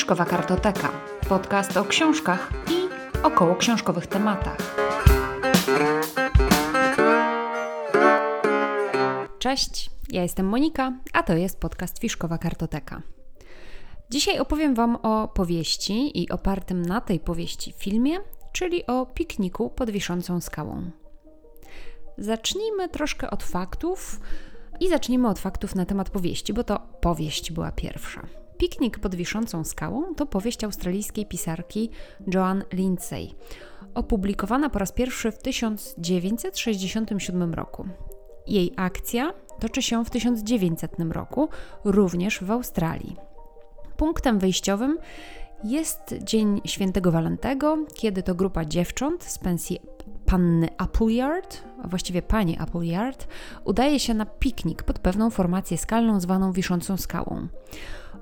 Fiszkowa Kartoteka. Podcast o książkach i około książkowych tematach. Cześć, ja jestem Monika, a to jest podcast Fiszkowa Kartoteka. Dzisiaj opowiem Wam o powieści i opartym na tej powieści filmie, czyli o pikniku pod wiszącą skałą. Zacznijmy troszkę od faktów i zacznijmy od faktów na temat powieści, bo to powieść była pierwsza. Piknik pod wiszącą skałą to powieść australijskiej pisarki Joan Lindsay, opublikowana po raz pierwszy w 1967 roku. Jej akcja toczy się w 1900 roku, również w Australii. Punktem wyjściowym jest Dzień Świętego Walentego, kiedy to grupa dziewcząt z pensji panny Appleyard, a właściwie pani Appleyard, udaje się na piknik pod pewną formację skalną zwaną Wiszącą Skałą.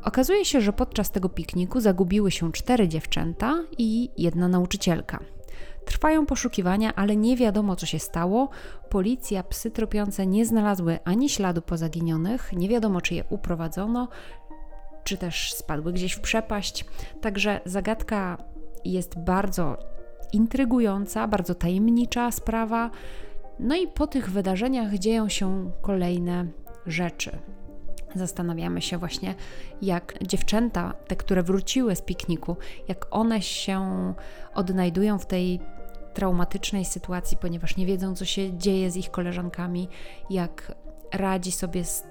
Okazuje się, że podczas tego pikniku zagubiły się cztery dziewczęta i jedna nauczycielka. Trwają poszukiwania, ale nie wiadomo co się stało. Policja, psy tropiące nie znalazły ani śladu po zaginionych, nie wiadomo czy je uprowadzono, czy też spadły gdzieś w przepaść. Także zagadka jest bardzo intrygująca, bardzo tajemnicza sprawa. No i po tych wydarzeniach dzieją się kolejne rzeczy. Zastanawiamy się właśnie, jak dziewczęta, te, które wróciły z pikniku, jak one się odnajdują w tej traumatycznej sytuacji, ponieważ nie wiedzą, co się dzieje z ich koleżankami, jak radzi sobie z,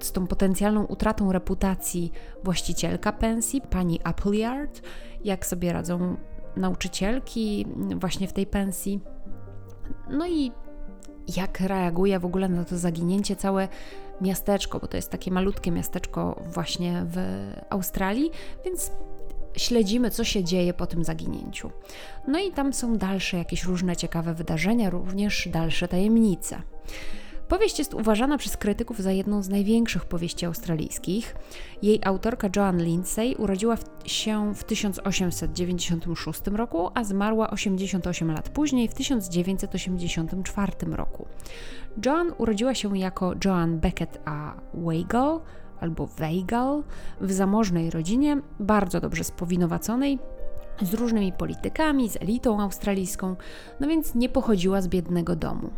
z tą potencjalną utratą reputacji właścicielka pensji, pani Appleyard, jak sobie radzą nauczycielki właśnie w tej pensji. No i jak reaguje w ogóle na to zaginięcie całe miasteczko, bo to jest takie malutkie miasteczko właśnie w Australii, więc śledzimy, co się dzieje po tym zaginięciu. No i tam są dalsze jakieś różne ciekawe wydarzenia, również dalsze tajemnice. Powieść jest uważana przez krytyków za jedną z największych powieści australijskich. Jej autorka Joan Lindsay urodziła się w 1896 roku, a zmarła 88 lat później, w 1984 roku. Joan urodziła się jako Joan Beckett a Weigel albo Weigel w zamożnej rodzinie, bardzo dobrze spowinowaconej, z różnymi politykami, z elitą australijską, no więc nie pochodziła z biednego domu.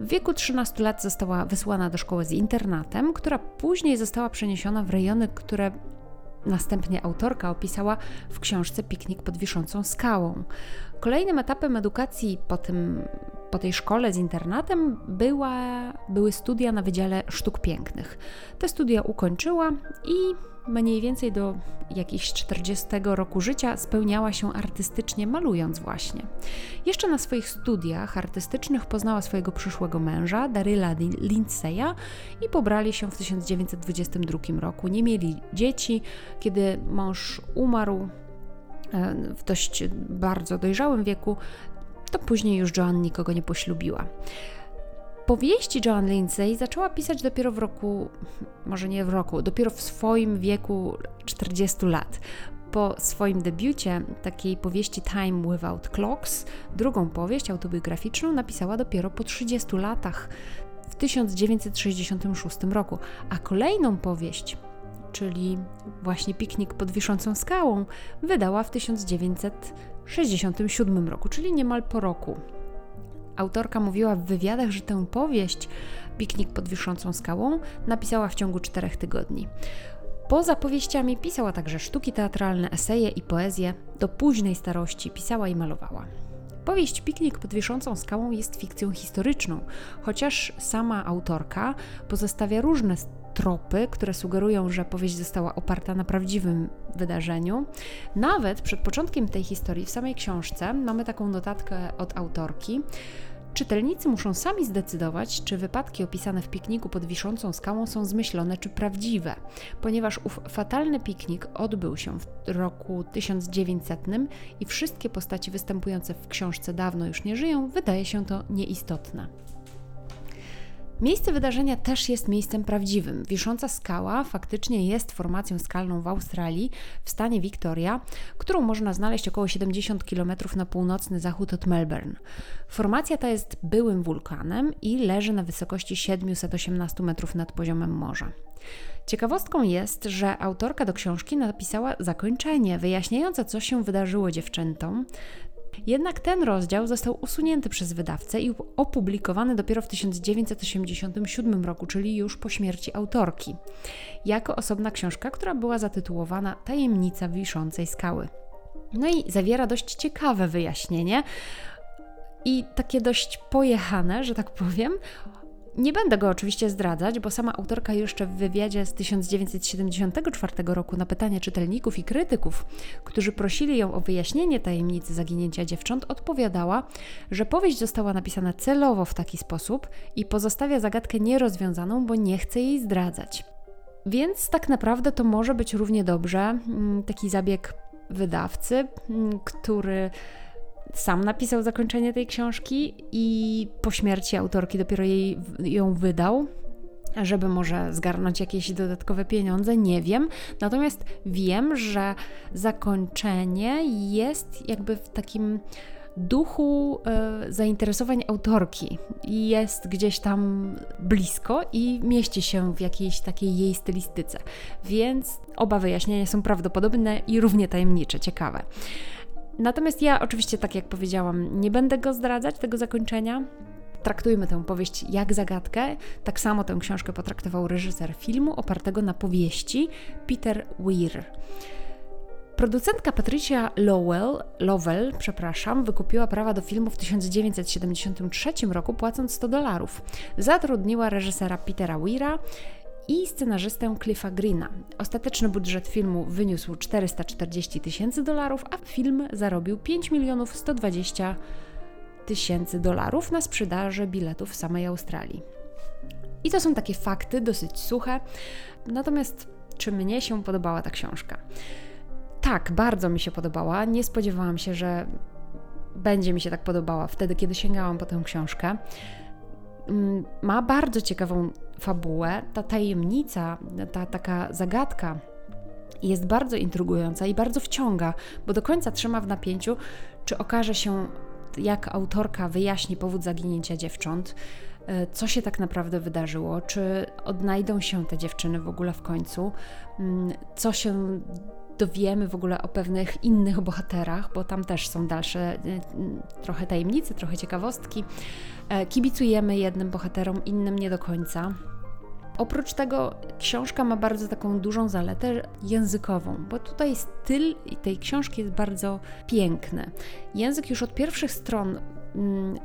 W wieku 13 lat została wysłana do szkoły z internatem, która później została przeniesiona w rejony, które następnie autorka opisała w książce Piknik pod wiszącą skałą. Kolejnym etapem edukacji po, tym, po tej szkole z internatem była, były studia na Wydziale Sztuk Pięknych. Te studia ukończyła i mniej więcej do jakichś 40 roku życia spełniała się artystycznie, malując właśnie. Jeszcze na swoich studiach artystycznych poznała swojego przyszłego męża, Daryla Lindseya, i pobrali się w 1922 roku. Nie mieli dzieci. Kiedy mąż umarł e, w dość bardzo dojrzałym wieku, to później już Joan nikogo nie poślubiła. Powieści Joan Lindsay zaczęła pisać dopiero w roku, może nie w roku, dopiero w swoim wieku 40 lat. Po swoim debiucie takiej powieści Time Without Clocks, drugą powieść autobiograficzną napisała dopiero po 30 latach, w 1966 roku, a kolejną powieść, czyli właśnie Piknik pod wiszącą skałą, wydała w 1967 roku, czyli niemal po roku Autorka mówiła w wywiadach, że tę powieść, Piknik pod wiszącą skałą, napisała w ciągu czterech tygodni. Poza powieściami pisała także sztuki teatralne, eseje i poezję. Do późnej starości pisała i malowała. Powieść Piknik pod wiszącą skałą jest fikcją historyczną, chociaż sama autorka pozostawia różne tropy, które sugerują, że powieść została oparta na prawdziwym wydarzeniu. Nawet przed początkiem tej historii, w samej książce, mamy taką notatkę od autorki. Czytelnicy muszą sami zdecydować, czy wypadki opisane w pikniku pod wiszącą skałą są zmyślone czy prawdziwe, ponieważ ów fatalny piknik odbył się w roku 1900 i wszystkie postaci występujące w książce dawno już nie żyją, wydaje się to nieistotne. Miejsce wydarzenia też jest miejscem prawdziwym. Wisząca skała faktycznie jest formacją skalną w Australii, w stanie Victoria, którą można znaleźć około 70 km na północny zachód od Melbourne. Formacja ta jest byłym wulkanem i leży na wysokości 718 metrów nad poziomem morza. Ciekawostką jest, że autorka do książki napisała zakończenie wyjaśniające, co się wydarzyło dziewczętom. Jednak ten rozdział został usunięty przez wydawcę i opublikowany dopiero w 1987 roku, czyli już po śmierci autorki, jako osobna książka, która była zatytułowana Tajemnica wiszącej skały. No i zawiera dość ciekawe wyjaśnienie i takie dość pojechane, że tak powiem, nie będę go oczywiście zdradzać, bo sama autorka jeszcze w wywiadzie z 1974 roku na pytania czytelników i krytyków, którzy prosili ją o wyjaśnienie tajemnicy zaginięcia dziewcząt, odpowiadała, że powieść została napisana celowo w taki sposób i pozostawia zagadkę nierozwiązaną, bo nie chce jej zdradzać. Więc tak naprawdę to może być równie dobrze mm, taki zabieg wydawcy, mm, który sam napisał zakończenie tej książki i po śmierci autorki dopiero jej, ją wydał, żeby może zgarnąć jakieś dodatkowe pieniądze, nie wiem. Natomiast wiem, że zakończenie jest jakby w takim duchu e, zainteresowań autorki. Jest gdzieś tam blisko i mieści się w jakiejś takiej jej stylistyce. Więc oba wyjaśnienia są prawdopodobne i równie tajemnicze, ciekawe. Natomiast ja oczywiście, tak jak powiedziałam, nie będę go zdradzać, tego zakończenia. Traktujmy tę powieść jak zagadkę. Tak samo tę książkę potraktował reżyser filmu opartego na powieści Peter Weir. Producentka Patricia Lowell, Lowell przepraszam, wykupiła prawa do filmu w 1973 roku płacąc 100 dolarów. Zatrudniła reżysera Petera Weira i scenarzystę Cliffa Greena. Ostateczny budżet filmu wyniósł 440 tysięcy dolarów, a film zarobił 5 milionów 120 tysięcy dolarów na sprzedaży biletów w samej Australii. I to są takie fakty, dosyć suche. Natomiast czy mnie się podobała ta książka? Tak, bardzo mi się podobała. Nie spodziewałam się, że będzie mi się tak podobała wtedy, kiedy sięgałam po tę książkę. Mm, ma bardzo ciekawą fabułę. Ta tajemnica, ta taka zagadka jest bardzo intrygująca i bardzo wciąga, bo do końca trzyma w napięciu, czy okaże się, jak autorka wyjaśni powód zaginięcia dziewcząt, co się tak naprawdę wydarzyło, czy odnajdą się te dziewczyny w ogóle w końcu, mm, co się dowiemy w ogóle o pewnych innych bohaterach, bo tam też są dalsze e, trochę tajemnice, trochę ciekawostki. E, kibicujemy jednym bohaterom, innym nie do końca. Oprócz tego książka ma bardzo taką dużą zaletę językową, bo tutaj styl tej książki jest bardzo piękny. Język już od pierwszych stron mm,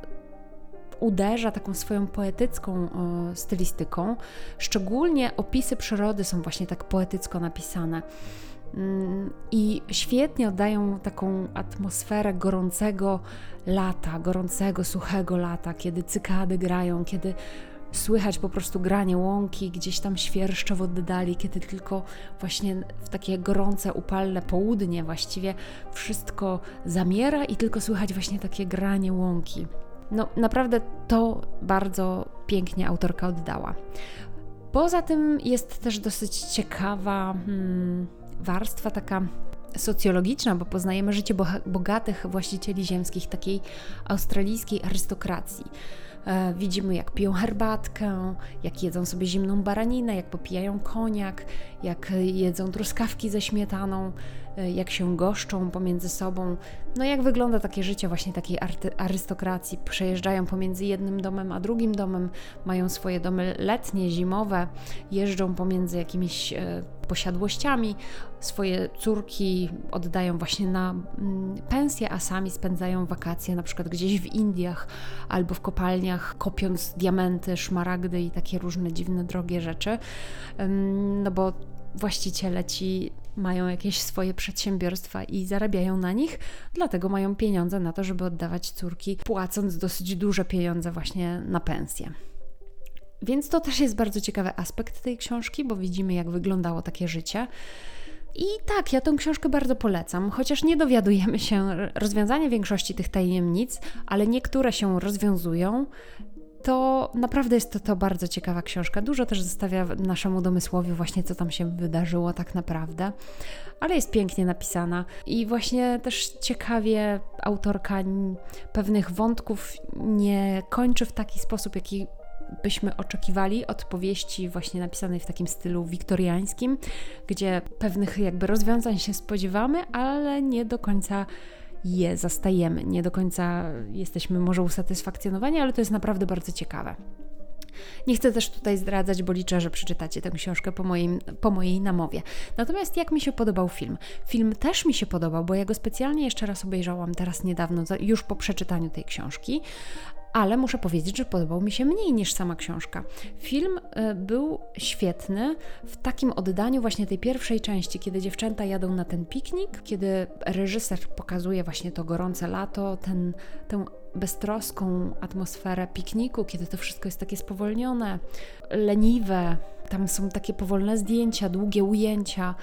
uderza taką swoją poetycką o, stylistyką. Szczególnie opisy przyrody są właśnie tak poetycko napisane. Mm, I świetnie oddają taką atmosferę gorącego lata, gorącego, suchego lata, kiedy cykady grają, kiedy słychać po prostu granie łąki, gdzieś tam świerszcze w oddali, kiedy tylko właśnie w takie gorące, upalne południe właściwie wszystko zamiera i tylko słychać właśnie takie granie łąki. No naprawdę to bardzo pięknie autorka oddała. Poza tym jest też dosyć ciekawa hmm, warstwa taka socjologiczna, bo poznajemy życie bogatych właścicieli ziemskich, takiej australijskiej arystokracji. E, widzimy, jak piją herbatkę, jak jedzą sobie zimną baraninę, jak popijają koniak, jak jedzą truskawki ze śmietaną, jak się goszczą pomiędzy sobą. No jak wygląda takie życie właśnie takiej arystokracji? Przejeżdżają pomiędzy jednym domem a drugim domem, mają swoje domy letnie, zimowe, jeżdżą pomiędzy jakimiś e, posiadłościami, swoje córki oddają właśnie na mm, pensję, a sami spędzają wakacje na przykład gdzieś w Indiach albo w kopalniach, kopiąc diamenty, szmaragdy i takie różne dziwne, drogie rzeczy. No bo właściciele ci mają jakieś swoje przedsiębiorstwa i zarabiają na nich, dlatego mają pieniądze na to, żeby oddawać córki, płacąc dosyć duże pieniądze właśnie na pensję. Więc to też jest bardzo ciekawy aspekt tej książki, bo widzimy, jak wyglądało takie życie. I tak, ja tę książkę bardzo polecam, chociaż nie dowiadujemy się rozwiązania większości tych tajemnic, ale niektóre się rozwiązują. To naprawdę jest to, to bardzo ciekawa książka. Dużo też zostawia naszemu domysłowi właśnie, co tam się wydarzyło tak naprawdę, ale jest pięknie napisana i właśnie też ciekawie autorka pewnych wątków nie kończy w taki sposób, jaki byśmy oczekiwali od powieści właśnie napisanej w takim stylu wiktoriańskim, gdzie pewnych jakby rozwiązań się spodziewamy, ale nie do końca je zastajemy, nie do końca jesteśmy może usatysfakcjonowani, ale to jest naprawdę bardzo ciekawe. Nie chcę też tutaj zdradzać, bo liczę, że przeczytacie tę książkę po, moim, po mojej namowie. Natomiast jak mi się podobał film? Film też mi się podobał, bo ja go specjalnie jeszcze raz obejrzałam teraz niedawno, już po przeczytaniu tej książki, ale muszę powiedzieć, że podobał mi się mniej niż sama książka. Film e, był świetny w takim oddaniu właśnie tej pierwszej części, kiedy dziewczęta jadą na ten piknik, kiedy reżyser pokazuje właśnie to gorące lato, ten, tę beztroską atmosferę pikniku, kiedy to wszystko jest takie spowolnione, leniwe. Tam są takie powolne zdjęcia, długie ujęcia,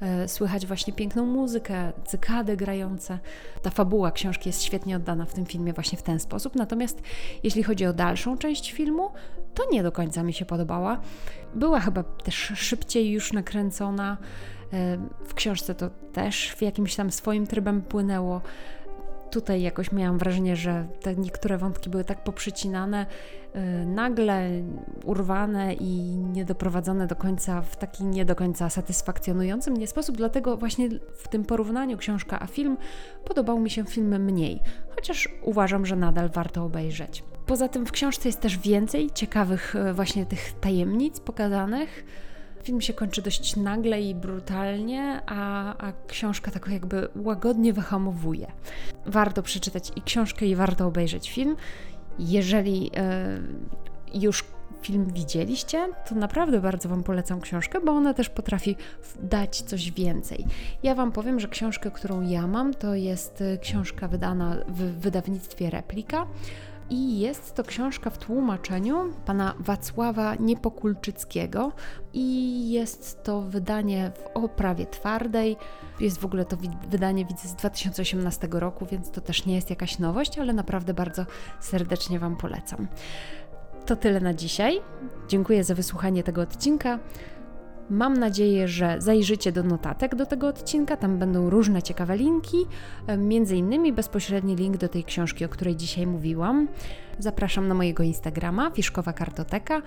e, słychać właśnie piękną muzykę, cykady grające. Ta fabuła książki jest świetnie oddana w tym filmie właśnie w ten sposób. Natomiast jeśli chodzi o dalszą część filmu, to nie do końca mi się podobała. Była chyba też szybciej już nakręcona. E, w książce to też w jakimś tam swoim trybem płynęło tutaj jakoś miałam wrażenie, że te niektóre wątki były tak poprzycinane, yy, nagle urwane i niedoprowadzone do końca w taki nie do końca satysfakcjonujący mnie sposób. Dlatego właśnie w tym porównaniu książka a film podobał mi się film mniej, chociaż uważam, że nadal warto obejrzeć. Poza tym w książce jest też więcej ciekawych y, właśnie tych tajemnic pokazanych Film się kończy dość nagle i brutalnie, a, a książka tak jakby łagodnie wyhamowuje. Warto przeczytać i książkę, i warto obejrzeć film. Jeżeli e, już film widzieliście, to naprawdę bardzo Wam polecam książkę, bo ona też potrafi dać coś więcej. Ja Wam powiem, że książkę, którą ja mam, to jest e, książka wydana w wydawnictwie Replika i jest to książka w tłumaczeniu pana Wacława Niepokulczyckiego i jest to wydanie w oprawie twardej. Jest w ogóle to wydanie widzę z 2018 roku, więc to też nie jest jakaś nowość, ale naprawdę bardzo serdecznie Wam polecam. To tyle na dzisiaj. Dziękuję za wysłuchanie tego odcinka. Mam nadzieję, że zajrzycie do notatek do tego odcinka, tam będą różne ciekawe linki, między innymi bezpośredni link do tej książki, o której dzisiaj mówiłam. Zapraszam na mojego Instagrama, Fiszkowa Kartoteka.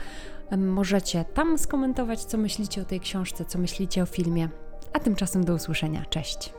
Możecie tam skomentować, co myślicie o tej książce, co myślicie o filmie. A tymczasem do usłyszenia. Cześć!